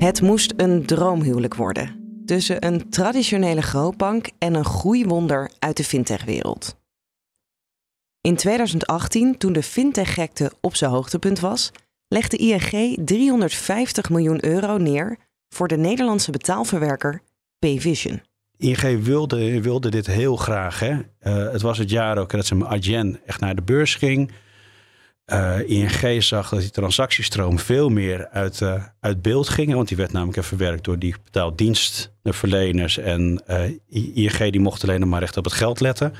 Het moest een droomhuwelijk worden tussen een traditionele grootbank en een groeiwonder uit de fintechwereld. In 2018, toen de fintech-gekte op zijn hoogtepunt was, legde ING 350 miljoen euro neer voor de Nederlandse betaalverwerker Payvision. ING wilde, wilde dit heel graag. Hè? Uh, het was het jaar ook dat ze met Adyen echt naar de beurs ging. Uh, ING zag dat die transactiestroom veel meer uit, uh, uit beeld ging. Want die werd namelijk verwerkt door die betaaldienstverleners. En ING die mocht alleen nog maar recht op het geld letten.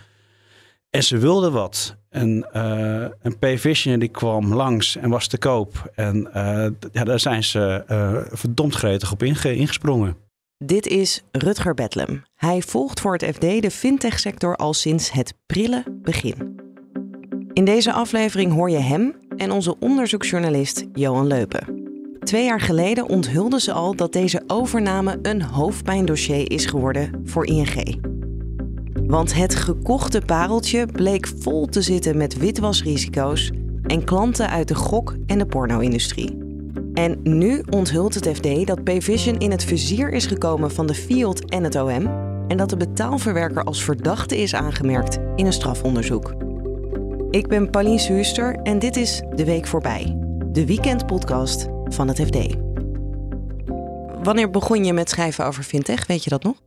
En ze wilden wat. En uh, een Payvision die kwam langs en was te koop. En uh, ja, daar zijn ze uh, verdomd gretig op inge ingesprongen. Dit is Rutger Bedlem. Hij volgt voor het FD de fintech-sector al sinds het prille begin. In deze aflevering hoor je hem en onze onderzoeksjournalist Johan Leupen. Twee jaar geleden onthulden ze al dat deze overname een hoofdpijndossier is geworden voor ING. Want het gekochte pareltje bleek vol te zitten met witwasrisico's en klanten uit de gok- en de porno-industrie. En nu onthult het FD dat Payvision in het vizier is gekomen van de FIOD en het OM en dat de betaalverwerker als verdachte is aangemerkt in een strafonderzoek. Ik ben Pauline Suuster en dit is De Week Voorbij, de weekendpodcast van het FD. Wanneer begon je met schrijven over fintech, weet je dat nog?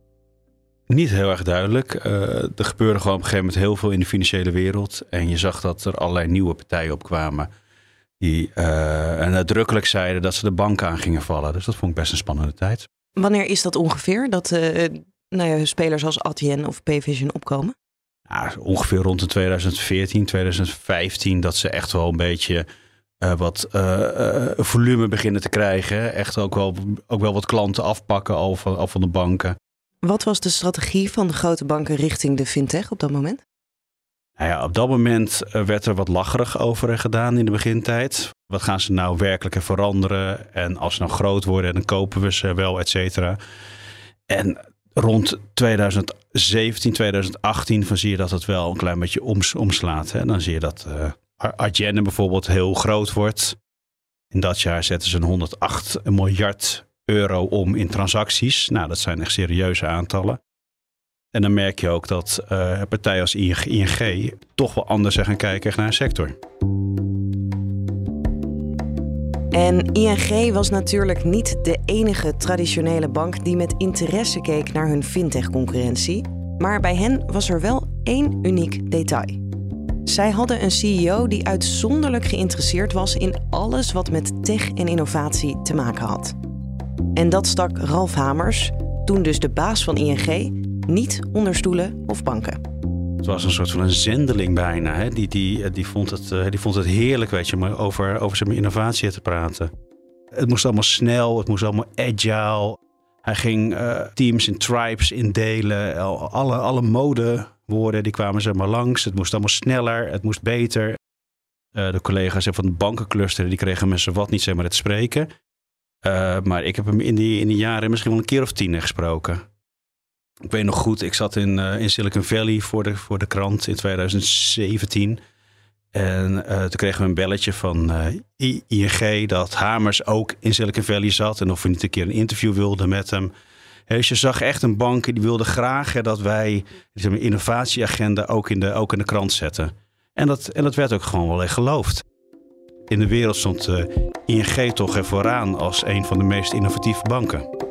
Niet heel erg duidelijk. Uh, er gebeurde gewoon op een gegeven moment heel veel in de financiële wereld. En je zag dat er allerlei nieuwe partijen opkwamen. Die uh, nadrukkelijk zeiden dat ze de banken aan gingen vallen. Dus dat vond ik best een spannende tijd. Wanneer is dat ongeveer? Dat uh, nou ja, spelers als Adyen of Payvision opkomen? Ongeveer rond de 2014, 2015. Dat ze echt wel een beetje wat volume beginnen te krijgen. Echt ook wel, ook wel wat klanten afpakken al van, al van de banken. Wat was de strategie van de grote banken richting de fintech op dat moment? Nou ja, op dat moment werd er wat lacherig over gedaan in de begintijd. Wat gaan ze nou werkelijk veranderen? En als ze nou groot worden, dan kopen we ze wel, et cetera. En rond 2017, 2018 van zie je dat het wel een klein beetje oms, omslaat. Hè? Dan zie je dat uh, bijvoorbeeld heel groot wordt. In dat jaar zetten ze een 108 miljard euro om in transacties. Nou, dat zijn echt serieuze aantallen. En dan merk je ook dat uh, partijen als ING toch wel anders zijn gaan kijken naar een sector. En ING was natuurlijk niet de enige traditionele bank die met interesse keek naar hun fintech-concurrentie. Maar bij hen was er wel één uniek detail. Zij hadden een CEO die uitzonderlijk geïnteresseerd was in alles wat met tech en innovatie te maken had. En dat stak Ralf Hamers, toen dus de baas van ING, niet onder stoelen of banken. Het was een soort van een zendeling bijna. Hè? Die, die, die, vond het, eh, die vond het heerlijk weet je, maar over, over zijn innovatie te praten. Het moest allemaal snel, het moest allemaal agile. Hij ging uh, teams in tribes indelen. Alle, alle modewoorden die kwamen zeg maar langs. Het moest allemaal sneller, het moest beter. De collega's van de bankencluster die kregen mensen wat niet zeg maar het spreken. Maar ik heb hem in die, in die jaren misschien wel een keer of tien gesproken. Ik weet nog goed, ik zat in, uh, in Silicon Valley voor de, voor de krant in 2017. En uh, toen kregen we een belletje van ING dat Hamers ook in Silicon Valley zat. En of we niet een keer een interview wilden met hem. Dus je zag echt een bank die wilde graag dat wij een innovatieagenda ook in, de, ook in de krant zetten. En dat, en dat werd ook gewoon wel echt geloofd. In de wereld stond uh, ING toch er vooraan als een van de meest innovatieve banken.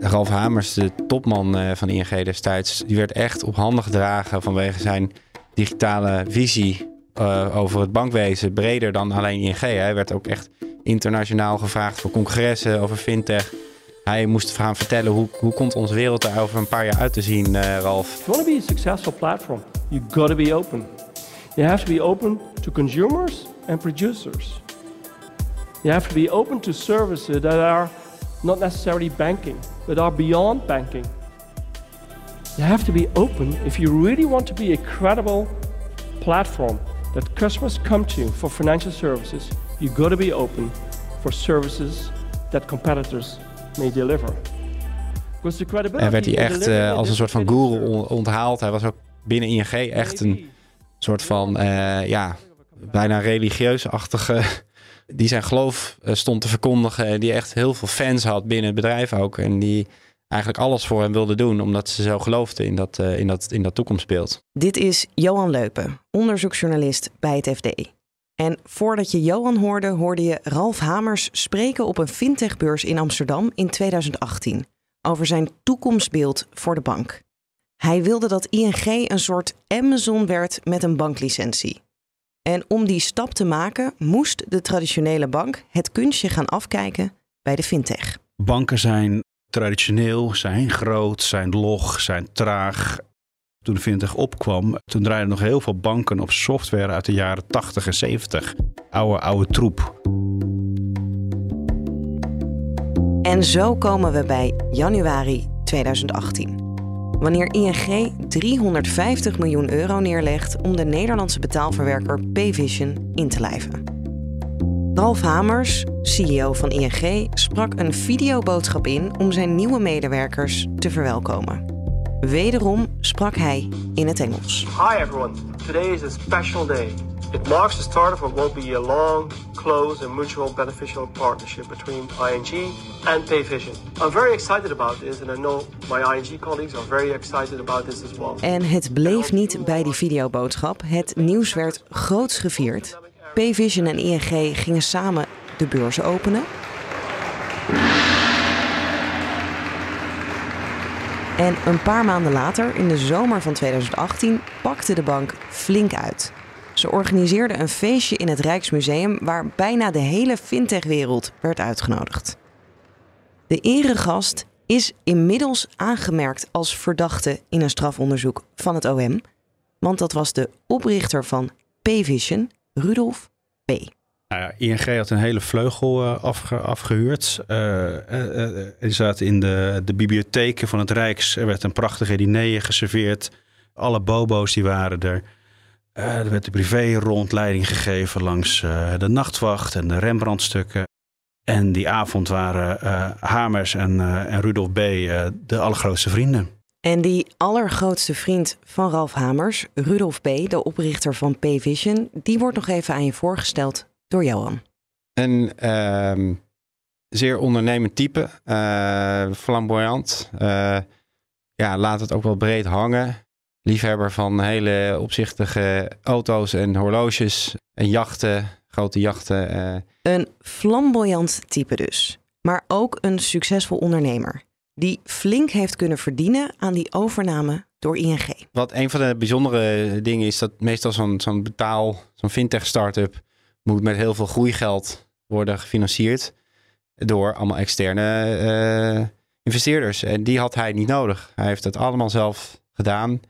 Ralf Hamers, de topman uh, van ING destijds, die werd echt op handen gedragen vanwege zijn digitale visie uh, over het bankwezen, breder dan alleen ING. Hij werd ook echt internationaal gevraagd voor congressen over fintech. Hij moest gaan vertellen hoe, hoe komt onze wereld er over een paar jaar uit te zien, uh, Ralf. If want to be a successful platform, you got to be open. You have to be open to consumers and producers. You have to be open to services that are not necessarily banking, but are beyond banking. You have to be open if you really want to be a credible platform that customers come to for financial services. You've got to be open for services that competitors may deliver. En werd hij echt uh, als een soort van guru onthaald. Hij was ook binnen ING echt een soort van, uh, ja, bijna religieus-achtige die zijn geloof eh, stond te verkondigen. Die echt heel veel fans had binnen het bedrijf ook. En die eigenlijk alles voor hem wilde doen, omdat ze zo geloofden in dat, uh, in dat, in dat toekomstbeeld. Dit is Johan Leupen, onderzoeksjournalist bij het FD. En voordat je Johan hoorde, hoorde je Ralf Hamers spreken op een fintechbeurs in Amsterdam in 2018 over zijn toekomstbeeld voor de bank. Hij wilde dat ING een soort Amazon werd met een banklicentie. En om die stap te maken, moest de traditionele bank het kunstje gaan afkijken bij de fintech. Banken zijn traditioneel, zijn groot, zijn log, zijn traag. Toen de fintech opkwam, toen draaiden nog heel veel banken op software uit de jaren 80 en 70. Oude, oude troep. En zo komen we bij januari 2018. Wanneer ING 350 miljoen euro neerlegt om de Nederlandse betaalverwerker Payvision in te lijven. Ralf Hamers, CEO van ING, sprak een videoboodschap in om zijn nieuwe medewerkers te verwelkomen. Wederom sprak hij in het Engels. Hi everyone. Today is a special day. It marks the start of what will be a long, close and mutual beneficial partnership between ING and Payvision. I'm very excited about this and I know my ING colleagues are very excited about this as well. En het bleef niet bij die videoboodschap. Het nieuws werd groots gevierd. Payvision en ING gingen samen de beurs openen. En een paar maanden later, in de zomer van 2018, pakte de bank flink uit. Ze organiseerde een feestje in het Rijksmuseum waar bijna de hele fintechwereld werd uitgenodigd. De eregast is inmiddels aangemerkt als verdachte in een strafonderzoek van het OM, want dat was de oprichter van Payvision, Rudolf P. Nou ja, ING had een hele vleugel afge, afgehuurd. Uh, uh, die zaten in de, de bibliotheken van het Rijks. Er werd een prachtige diner geserveerd. Alle bobo's die waren er. Er werd de privé-rondleiding gegeven langs de nachtwacht en de Rembrandtstukken. En die avond waren Hamers en, en Rudolf B. de allergrootste vrienden. En die allergrootste vriend van Ralf Hamers, Rudolf B., de oprichter van Payvision, die wordt nog even aan je voorgesteld door Johan. Een uh, zeer ondernemend type, uh, flamboyant. Uh, ja, laat het ook wel breed hangen. Liefhebber van hele opzichtige auto's en horloges en jachten, grote jachten. Uh. Een flamboyant type dus, maar ook een succesvol ondernemer. Die flink heeft kunnen verdienen aan die overname door ING. Wat een van de bijzondere dingen is dat meestal zo'n zo'n betaal, zo'n fintech startup moet met heel veel groeigeld worden gefinancierd door allemaal externe uh, investeerders. En die had hij niet nodig. Hij heeft het allemaal zelf gedaan.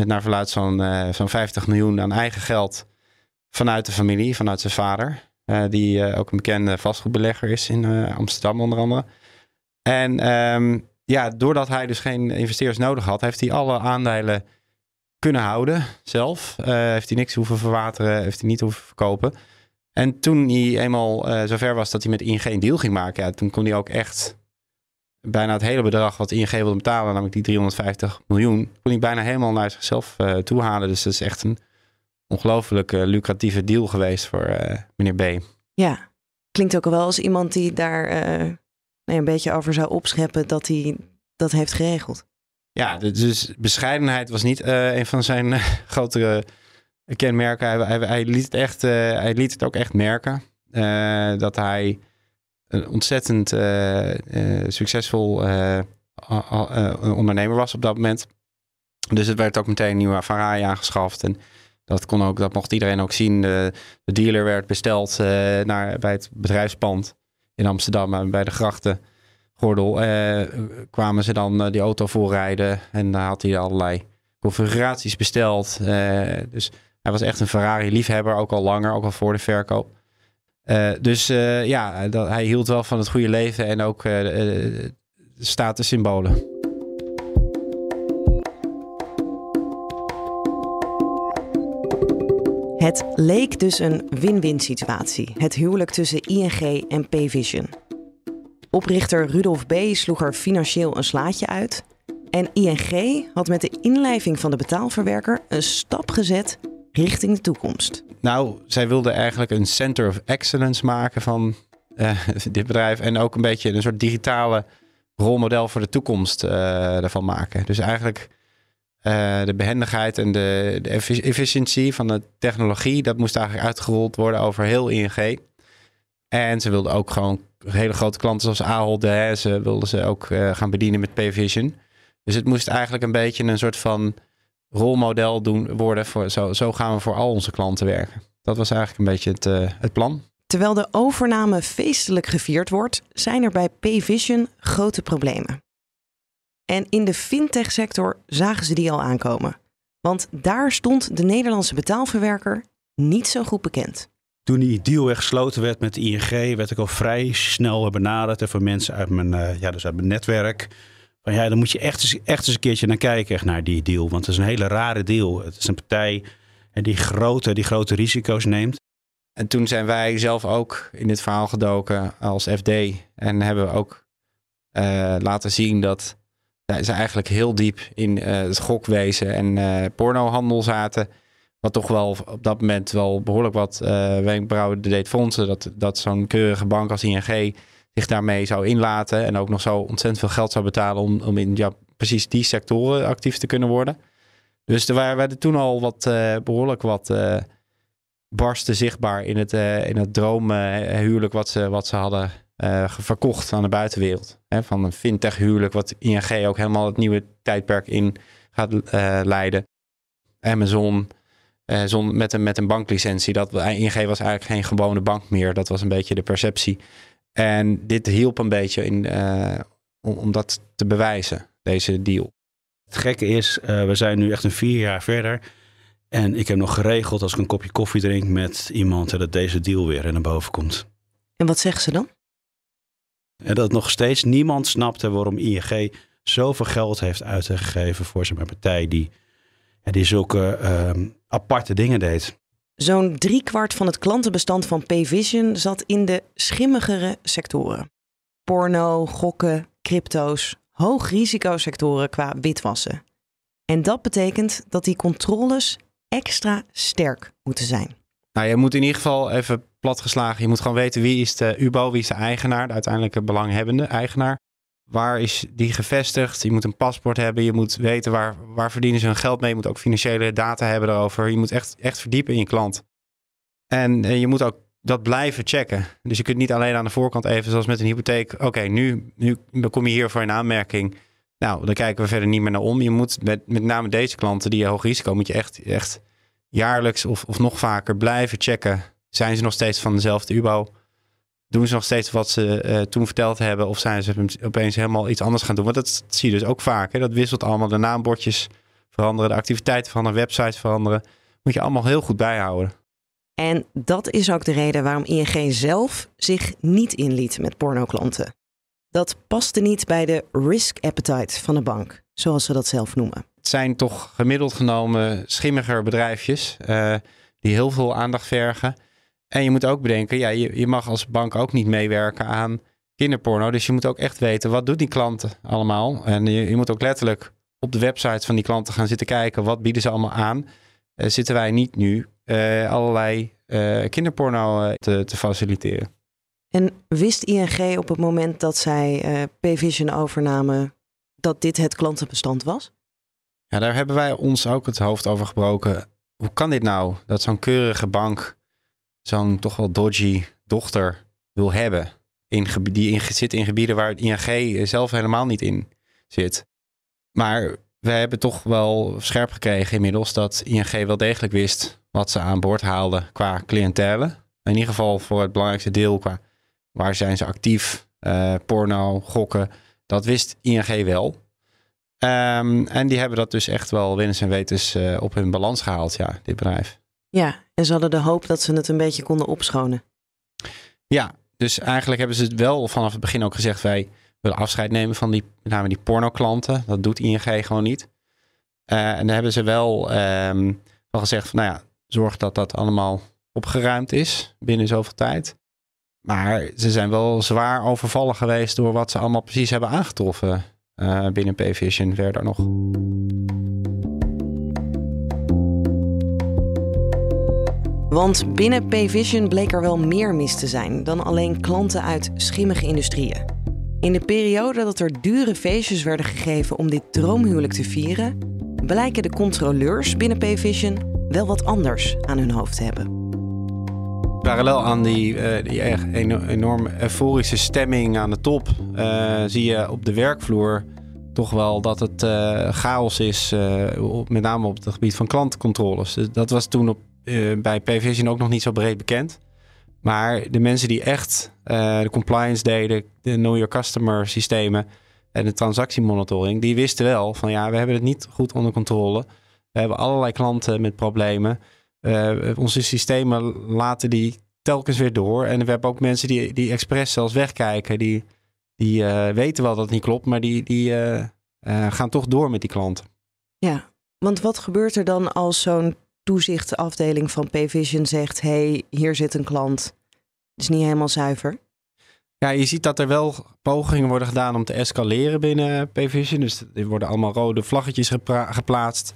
Met naar verluid zo'n uh, zo'n 50 miljoen aan eigen geld vanuit de familie, vanuit zijn vader. Uh, die ook een bekende vastgoedbelegger is in Amsterdam onder andere. En um, ja, doordat hij dus geen investeerders nodig had, heeft hij alle aandelen kunnen houden zelf. heeft hij niks hoeven verwateren, heeft hij niet hoeven verkopen. En toen hij eenmaal zover was dat hij met ING een deal ging maken, toen kon hij ook echt bijna het hele bedrag wat ING wilde betalen, namelijk die 350 miljoen, kon hij bijna helemaal naar zichzelf uh, toe halen. Dus dat is echt een ongelooflijk uh, lucratieve deal geweest voor meneer B. Ja, klinkt ook wel als iemand die daar nee, een beetje over zou opscheppen dat hij dat heeft geregeld. Ja, dus bescheidenheid was niet een van zijn grotere kenmerken. Hij, hij, hij, liet het echt, hij liet het ook echt merken. Dat hij een ontzettend uh, succesvol ondernemer was op dat moment. Dus het werd ook meteen een nieuwe Ferrari aangeschaft. En dat, kon ook, dat mocht iedereen ook zien. De, de dealer werd besteld naar, bij het bedrijfspand in Amsterdam, bij de grachten. Gordel, kwamen ze dan die auto voorrijden. En daar had hij allerlei configuraties besteld. dus hij was echt een Ferrari-liefhebber, ook al langer, ook al voor de verkoop. Uh, dus uh, ja, dat, hij hield wel van het goede leven en ook uh, de statussymbolen. Het leek dus een win-win situatie, het huwelijk tussen ING en Payvision. Oprichter Rudolf B. sloeg er financieel een slaatje uit. En ING had met de inlijving van de betaalverwerker een stap gezet richting de toekomst. Nou, zij wilden eigenlijk een center of excellence maken van uh, dit bedrijf. En ook een beetje een soort digitale rolmodel voor de toekomst uh, ervan maken. Dus eigenlijk uh, de behendigheid en de, de efficiëntie van de technologie, dat moest eigenlijk uitgerold worden over heel ING. En ze wilden ook gewoon hele grote klanten zoals Ahold, ze wilden ze ook gaan bedienen met Payvision. Dus het moest eigenlijk een beetje een soort van rolmodel doen, worden. Voor, zo, zo gaan we voor al onze klanten werken. Dat was eigenlijk een beetje het, uh, het plan. Terwijl de overname feestelijk gevierd wordt, zijn er bij Payvision grote problemen. En in de fintech-sector zagen ze die al aankomen. Want daar stond de Nederlandse betaalverwerker niet zo goed bekend. Toen die deal weer gesloten werd met ING, werd ik al vrij snel benaderd. En van mensen uit mijn, uh, ja, dus uit mijn netwerk ja, dan moet je echt eens, echt eens een keertje naar kijken naar die deal. Want het is een hele rare deal. Het is een partij die grote, die grote risico's neemt. En toen zijn wij zelf ook in dit verhaal gedoken als FD. En hebben we ook uh, laten zien dat ze eigenlijk heel diep in uh, het gokwezen en uh, pornohandel zaten. Wat toch wel op dat moment wel behoorlijk wat wenkbrauwen deed fondsen. Dat, dat zo'n keurige bank als ING zich daarmee zou inlaten en ook nog zo ontzettend veel geld zou betalen om, om in ja, precies die sectoren actief te kunnen worden. Dus er waren toen al wat uh, behoorlijk wat uh, barsten zichtbaar in het, uh, in het droomhuwelijk wat, ze, wat ze hadden verkocht aan de buitenwereld. Hè, van een fintech huwelijk wat ING ook helemaal het nieuwe tijdperk in gaat leiden. Amazon zon, met, een, met een banklicentie. Dat, ING was eigenlijk geen gewone bank meer. Dat was een beetje de perceptie. En dit hielp een beetje in, uh, om, om dat te bewijzen, deze deal. Het gekke is, uh, we zijn nu echt een vier jaar verder. En ik heb nog geregeld als ik een kopje koffie drink met iemand dat deze deal weer naar boven komt. En wat zeggen ze dan? En dat nog steeds niemand snapte waarom ING zoveel geld heeft uitgegeven voor zijn partij die, die zulke uh, aparte dingen deed. Zo'n driekwart van het klantenbestand van Payvision zat in de schimmigere sectoren. Porno, gokken, crypto's, hoogrisicosectoren qua witwassen. En dat betekent dat die controles extra sterk moeten zijn. Nou, je moet in ieder geval even platgeslagen. Je moet gewoon weten wie is de UBO, wie is de eigenaar, de uiteindelijke belanghebbende eigenaar. Waar is die gevestigd? Je moet een paspoort hebben. Je moet weten waar, waar verdienen ze hun geld mee. Je moet ook financiële data hebben erover. Je moet echt, echt verdiepen in je klant. En, en je moet ook dat blijven checken. Dus je kunt niet alleen aan de voorkant even, zoals met een hypotheek. Oké, nu, nu kom je hier voor een aanmerking. Nou, dan kijken we verder niet meer naar om. Je moet met, met name deze klanten die hoog risico, moet je echt, echt jaarlijks of, of nog vaker blijven checken. Zijn ze nog steeds van dezelfde UBO? Doen ze nog steeds wat ze uh, toen verteld hebben? Of zijn ze opeens helemaal iets anders gaan doen? Want dat zie je dus ook vaak. Hè? Dat wisselt allemaal. De naambordjes veranderen, de activiteiten van de websites veranderen. Moet je allemaal heel goed bijhouden. En dat is ook de reden waarom ING zelf zich niet inliet met pornoklanten. Dat paste niet bij de risk appetite van de bank, zoals ze dat zelf noemen. Het zijn toch gemiddeld genomen schimmiger bedrijfjes uh, die heel veel aandacht vergen. En je moet ook bedenken, ja, je, je mag als bank ook niet meewerken aan kinderporno. Dus je moet ook echt weten, wat doen die klanten allemaal? En je, je moet ook letterlijk op de website van die klanten gaan zitten kijken, wat bieden ze allemaal aan? Uh, zitten wij niet nu uh, allerlei uh, kinderporno te, te, faciliteren? En wist ING op het moment dat zij Payvision overnamen dat dit het klantenbestand was? Ja, daar hebben wij ons ook het hoofd over gebroken. Hoe kan dit nou? Dat zo'n keurige bank zo'n toch wel dodgy dochter wil hebben. In die in, zit in gebieden waar het ING zelf helemaal niet in zit. Maar we hebben toch wel scherp gekregen inmiddels dat ING wel degelijk wist wat ze aan boord haalden qua cliëntele. In ieder geval voor het belangrijkste deel qua waar zijn ze actief, uh, porno, gokken. Dat wist ING wel. Um, en die hebben dat dus echt wel winnens en wetens uh, op hun balans gehaald, ja, dit bedrijf. Ja, en ze hadden de hoop dat ze het een beetje konden opschonen. Ja, dus eigenlijk hebben ze het wel vanaf het begin ook gezegd: wij willen afscheid nemen van die, met name die pornoklanten. Dat doet ING gewoon niet. Uh, en dan hebben ze wel, um, wel gezegd: van, nou ja, zorg dat dat allemaal opgeruimd is binnen zoveel tijd. Maar ze zijn wel zwaar overvallen geweest door wat ze allemaal precies hebben aangetroffen uh, binnen Payvision verder nog. Want binnen Payvision bleek er wel meer mis te zijn dan alleen klanten uit schimmige industrieën. In de periode dat er dure feestjes werden gegeven om dit droomhuwelijk te vieren, blijken de controleurs binnen Payvision wel wat anders aan hun hoofd te hebben. Parallel aan die, die enorm euforische stemming aan de top, uh, zie je op de werkvloer toch wel dat het uh, chaos is, met name op het gebied van klantcontroles. Dat was toen op, bij Payvision ook nog niet zo breed bekend. Maar de mensen die echt de compliance deden, de know your customer systemen en de transactiemonitoring, die wisten wel van ja, we hebben het niet goed onder controle. We hebben allerlei klanten met problemen. Uh, onze systemen laten die telkens weer door. En we hebben ook mensen die, die expres zelfs wegkijken. Die, die uh, weten wel dat het niet klopt, maar die, die uh, gaan toch door met die klanten. Ja, want wat gebeurt er dan als zo'n toezichtafdeling van Payvision zegt: hey, hier zit een klant. Het is niet helemaal zuiver. Ja, je ziet dat er wel pogingen worden gedaan om te escaleren binnen Payvision. Dus er worden allemaal rode vlaggetjes geplaatst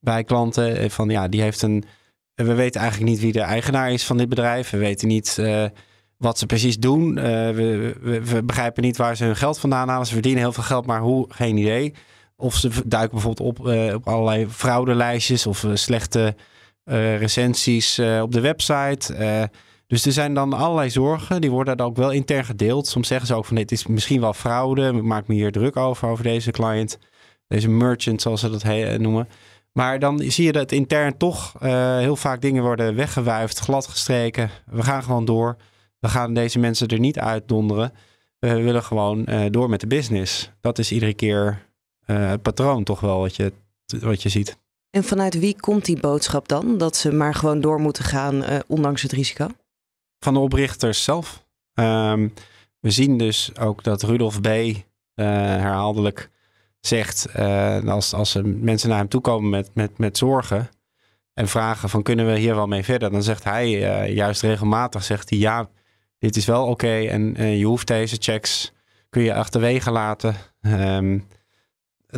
bij klanten. Van ja, die heeft een we weten eigenlijk niet wie de eigenaar is van dit bedrijf. We weten niet uh, wat ze precies doen. We, we, we, begrijpen niet waar ze hun geld vandaan halen. Ze verdienen heel veel geld, maar hoe? Geen idee. Of ze duiken bijvoorbeeld op, uh, op allerlei fraudelijstjes of slechte recensies op de website. dus er zijn dan allerlei zorgen. Die worden dan ook wel intern gedeeld. Soms zeggen ze ook van dit is misschien wel fraude. Ik maak me hier druk over, over deze client. Deze merchant, zoals ze dat noemen. Maar dan zie je dat intern toch heel vaak dingen worden weggewuifd, gladgestreken. We gaan gewoon door. We gaan deze mensen er niet uitdonderen. We willen gewoon door met de business. Dat is iedere keer het patroon toch wel wat je, wat je ziet. En vanuit wie komt die boodschap dan? Dat ze maar gewoon door moeten gaan, ondanks het risico? Van de oprichters zelf. Um, we zien dus ook dat Rudolf B. herhaaldelijk zegt, uh, als, als mensen naar hem toe komen met, met, met zorgen en vragen van kunnen we hier wel mee verder, dan zegt hij uh, juist regelmatig, zegt hij ja, dit is wel oké en uh, je hoeft deze checks, kun je achterwege laten. Um,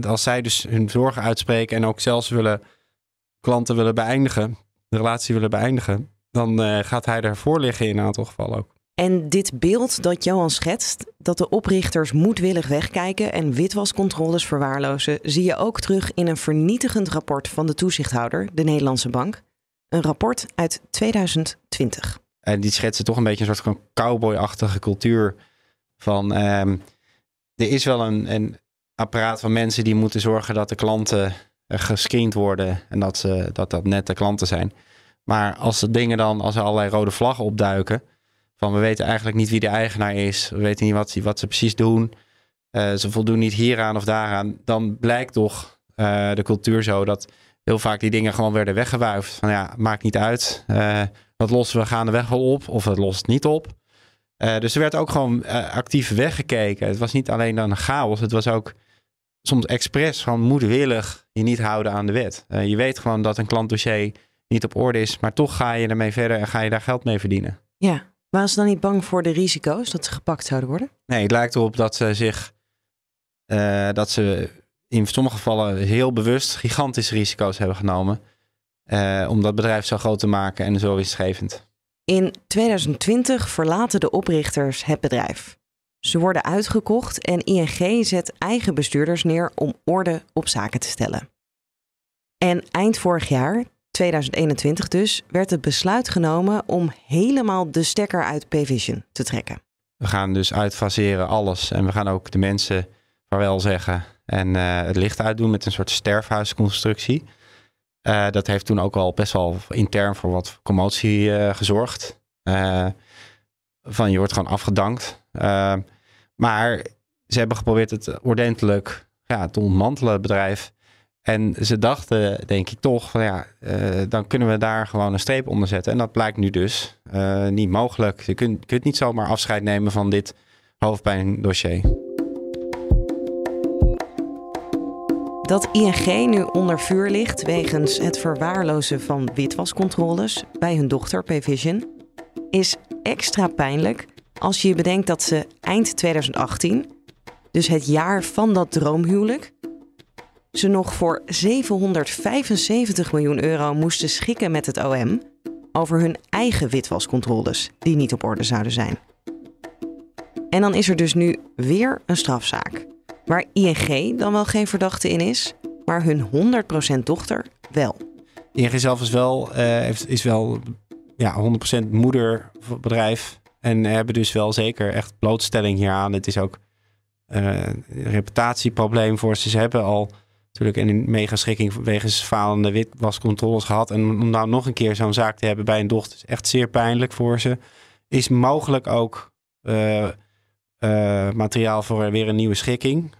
als zij dus hun zorgen uitspreken en ook zelfs willen klanten willen beëindigen, de relatie willen beëindigen, dan gaat hij ervoor liggen in een aantal gevallen ook. En dit beeld dat Johan schetst, dat de oprichters moedwillig wegkijken en witwascontroles verwaarlozen, zie je ook terug in een vernietigend rapport van de toezichthouder, de Nederlandse Bank. Een rapport uit 2020. En die schetsen toch een beetje een soort van cowboy-achtige cultuur. Van um, er is wel een, een apparaat van mensen die moeten zorgen dat de klanten gescreend worden en dat, ze, dat dat net de klanten zijn. Maar als de dingen dan, als er allerlei rode vlaggen opduiken, van we weten eigenlijk niet wie de eigenaar is. We weten niet wat, wat ze precies doen. Uh, ze voldoen niet hieraan of daaraan. Dan blijkt toch uh, de cultuur zo dat heel vaak die dingen gewoon werden weggewuifd. Van ja, maakt niet uit. Uh, wat lossen we gaandeweg wel op of het lost niet op. dus er werd ook gewoon actief weggekeken. Het was niet alleen dan een chaos. Het was ook soms expres gewoon moedwillig je niet houden aan de wet. je weet gewoon dat een klantdossier niet op orde is. Maar toch ga je ermee verder en ga je daar geld mee verdienen. Ja, waren ze dan niet bang voor de risico's dat ze gepakt zouden worden? Nee, het lijkt erop dat ze zich dat ze in sommige gevallen heel bewust gigantische risico's hebben genomen. Om dat bedrijf zo groot te maken en zo winstgevend. In 2020 verlaten de oprichters het bedrijf. Ze worden uitgekocht en ING zet eigen bestuurders neer om orde op zaken te stellen. En eind vorig jaar, 2021 dus, werd het besluit genomen om helemaal de stekker uit Pvision te trekken. We gaan dus uitfaseren alles en we gaan ook de mensen vaarwel zeggen en uh, het licht uitdoen met een soort sterfhuisconstructie. Uh, dat heeft toen ook al best wel intern voor wat commotie uh, gezorgd. van je wordt gewoon afgedankt. maar ze hebben geprobeerd het ordentelijk ja, te ontmantelen, het bedrijf. En ze dachten, denk ik toch, van ja, dan kunnen we daar gewoon een streep onder zetten. En dat blijkt nu dus niet mogelijk. Je kunt, kunt niet zomaar afscheid nemen van dit hoofdpijndossier. Dat ING nu onder vuur ligt wegens het verwaarlozen van witwascontroles bij hun dochter Pvision is extra pijnlijk als je bedenkt dat ze eind 2018, dus het jaar van dat droomhuwelijk, ze nog voor 775 miljoen euro moesten schikken met het OM. over hun eigen witwascontroles die niet op orde zouden zijn. En dan is er dus nu weer een strafzaak, waar ING dan wel geen verdachte in is, maar hun 100% dochter wel. ING zelf is wel, uh, is wel ja, 100% moederbedrijf en hebben dus wel zeker echt blootstelling hieraan. Het is ook uh, een reputatieprobleem voor ze. Ze hebben al natuurlijk een megaschikking wegens falende witwascontroles gehad. En om nou nog een keer zo'n zaak te hebben bij een dochter is echt zeer pijnlijk voor ze. Is mogelijk ook uh, uh, materiaal voor weer een nieuwe schikking.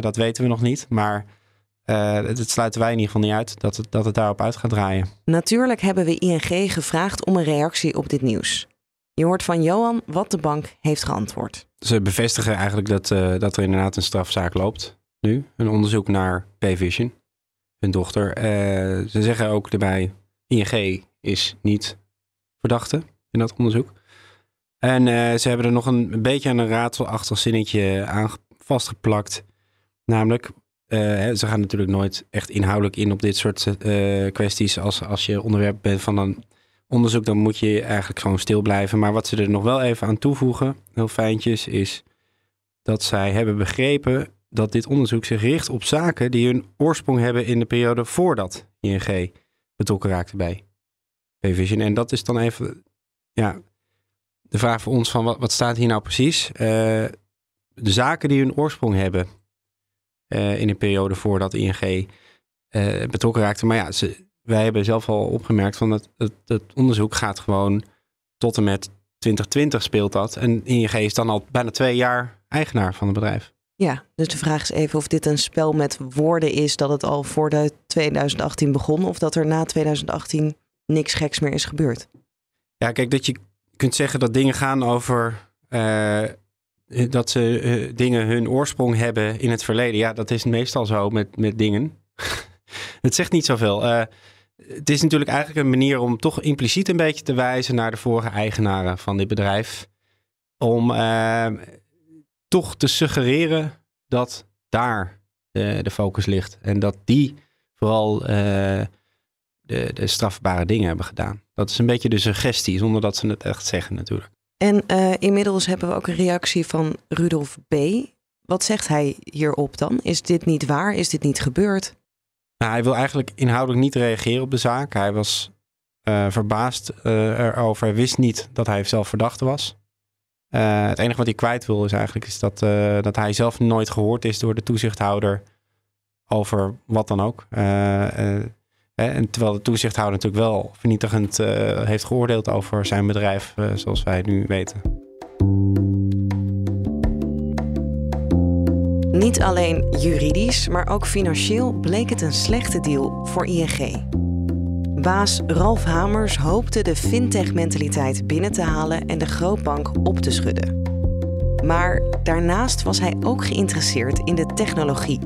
dat weten we nog niet. Maar dat sluiten wij in ieder geval niet uit dat het, dat het daarop uit gaat draaien. Natuurlijk hebben we ING gevraagd om een reactie op dit nieuws. Je hoort van Johan wat de bank heeft geantwoord. Ze bevestigen eigenlijk dat, uh, dat er inderdaad een strafzaak loopt nu. Een onderzoek naar Payvision, hun dochter. Uh, ze zeggen ook erbij, ING is niet verdachte in dat onderzoek. En uh, ze hebben er nog een, beetje aan een raadselachtig zinnetje aan vastgeplakt. Namelijk, ze gaan natuurlijk nooit echt inhoudelijk in op dit soort kwesties als, als je onderwerp bent van een onderzoek, dan moet je eigenlijk gewoon stil blijven. Maar wat ze er nog wel even aan toevoegen, heel fijntjes, is dat zij hebben begrepen dat dit onderzoek zich richt op zaken die hun oorsprong hebben in de periode voordat ING betrokken raakte bij Payvision. En dat is dan even ja, de vraag voor ons van wat, wat staat hier nou precies? Uh, de zaken die hun oorsprong hebben uh, in een periode voordat ING uh, eh, betrokken raakte. Maar ja, ze, wij hebben zelf al opgemerkt van dat het, het, onderzoek gaat gewoon tot en met 2020 speelt dat. En ING is dan al bijna twee jaar eigenaar van het bedrijf. Ja, dus de vraag is even of dit een spel met woorden is dat het al voor de 2018 begon of dat er na 2018 niks geks meer is gebeurd. Ja, kijk, dat je kunt zeggen dat dingen gaan over uh, dat ze uh, dingen hun oorsprong hebben in het verleden. Ja, dat is meestal zo met, met dingen. het zegt niet zoveel. Het is natuurlijk eigenlijk een manier om toch impliciet een beetje te wijzen naar de vorige eigenaren van dit bedrijf. Om toch te suggereren dat daar de, focus ligt. En dat die vooral de, de strafbare dingen hebben gedaan. Dat is een beetje de suggestie, zonder dat ze het echt zeggen natuurlijk. En uh, inmiddels hebben we ook een reactie van Rudolf B. Wat zegt hij hierop dan? Is dit niet waar? Is dit niet gebeurd? Nou, hij wil eigenlijk inhoudelijk niet reageren op de zaak. Hij was uh, verbaasd uh, erover. Hij wist niet dat hij zelf verdachte was. Uh, het enige wat hij kwijt wil is eigenlijk is dat, dat hij zelf nooit gehoord is door de toezichthouder over wat dan ook. En terwijl de toezichthouder natuurlijk wel vernietigend heeft geoordeeld over zijn bedrijf, zoals wij nu weten. Niet alleen juridisch, maar ook financieel bleek het een slechte deal voor ING. Baas Ralf Hamers hoopte de fintech-mentaliteit binnen te halen en de grootbank op te schudden. Maar daarnaast was hij ook geïnteresseerd in de technologie.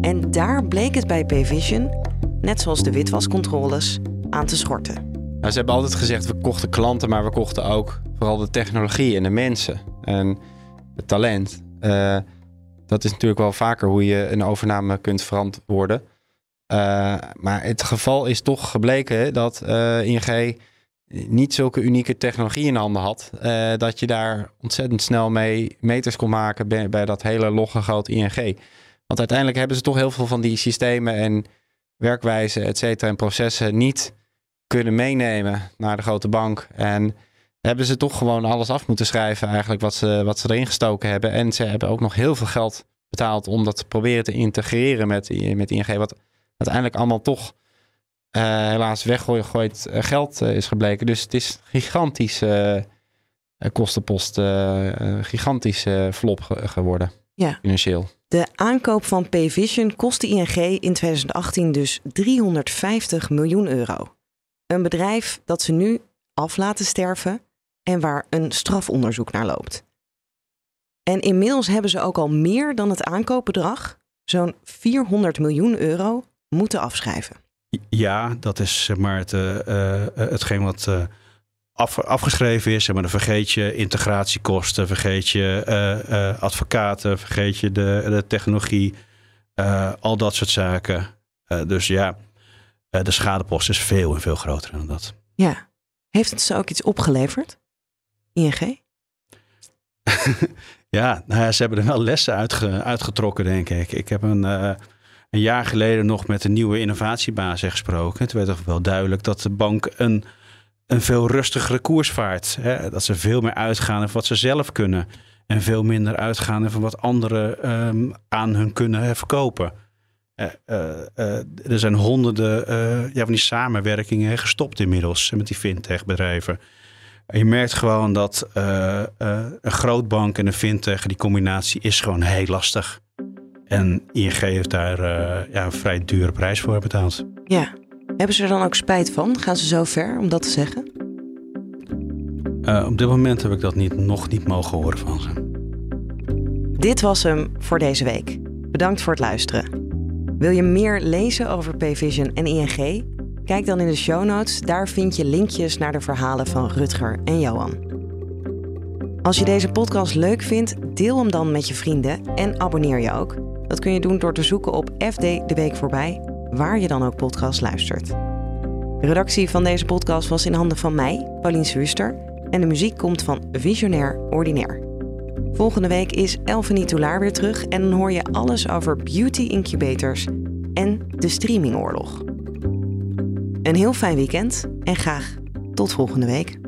En daar bleek het bij Payvision, net zoals de witwascontroles, aan te schorten. Nou, ze hebben altijd gezegd, we kochten klanten, maar we kochten ook vooral de technologie en de mensen en het talent. Uh, dat is natuurlijk wel vaker hoe je een overname kunt verantwoorden. Uh, maar het geval is toch gebleken dat uh, ING niet zulke unieke technologie in handen had. Dat je daar ontzettend snel mee meters kon maken bij, bij dat hele logge groot ING. Want uiteindelijk hebben ze toch heel veel van die systemen en werkwijzen, et cetera, en processen niet kunnen meenemen naar de grote bank. En hebben ze toch gewoon alles af moeten schrijven, eigenlijk wat ze, wat ze erin gestoken hebben. En ze hebben ook nog heel veel geld betaald om dat te proberen te integreren met, met ING. Wat uiteindelijk allemaal toch uh, helaas weggegooid uh, geld uh, is gebleken. Dus het is gigantische kostenpost, gigantische flop ge geworden. Ja. Financieel. De aankoop van Payvision kostte ING in 2018 dus 350 miljoen euro. Een bedrijf dat ze nu af laten sterven en waar een strafonderzoek naar loopt. En inmiddels hebben ze ook al meer dan het aankoopbedrag, zo'n 400 miljoen euro, moeten afschrijven. Ja, dat is maar het, uh, hetgeen wat af, afgeschreven is. Zeg maar, dan vergeet je integratiekosten, vergeet je advocaten, vergeet je de, de technologie, al dat soort zaken. dus ja, de schadepost is veel en veel groter dan dat. Ja, Heeft het ze ook iets opgeleverd? ING? ja, nou ja, ze hebben er wel lessen uitge, uitgetrokken, denk ik. Ik heb een, uh, een jaar geleden nog met een nieuwe innovatiebaas gesproken. Het werd toch wel duidelijk dat de bank een, een veel rustigere koers vaart. Hè? Dat ze veel meer uitgaan van wat ze zelf kunnen. En veel minder uitgaan van wat anderen um, aan hun kunnen verkopen. Uh, uh, er zijn honderden ja, van die samenwerkingen gestopt inmiddels met die fintech-bedrijven. Je merkt gewoon dat een grootbank en een fintech, die combinatie is gewoon heel lastig. En ING heeft daar ja, een vrij dure prijs voor betaald. Ja. Hebben ze er dan ook spijt van? Gaan ze zo ver om dat te zeggen? op dit moment heb ik dat niet, nog niet mogen horen van ze. Dit was hem voor deze week. Bedankt voor het luisteren. Wil je meer lezen over Payvision en ING? Kijk dan in de show notes. Daar vind je linkjes naar de verhalen van Rutger en Johan. Als je deze podcast leuk vindt, deel hem dan met je vrienden en abonneer je ook. Dat kun je doen door te zoeken op FD de Week voorbij, waar je dan ook podcast luistert. De redactie van deze podcast was in handen van mij, Paulien Swuster, en de muziek komt van Visionair Ordinaire. Volgende week is Elfanie Toulaar weer terug en dan hoor je alles over beauty incubators en de streamingoorlog. Een heel fijn weekend en graag tot volgende week.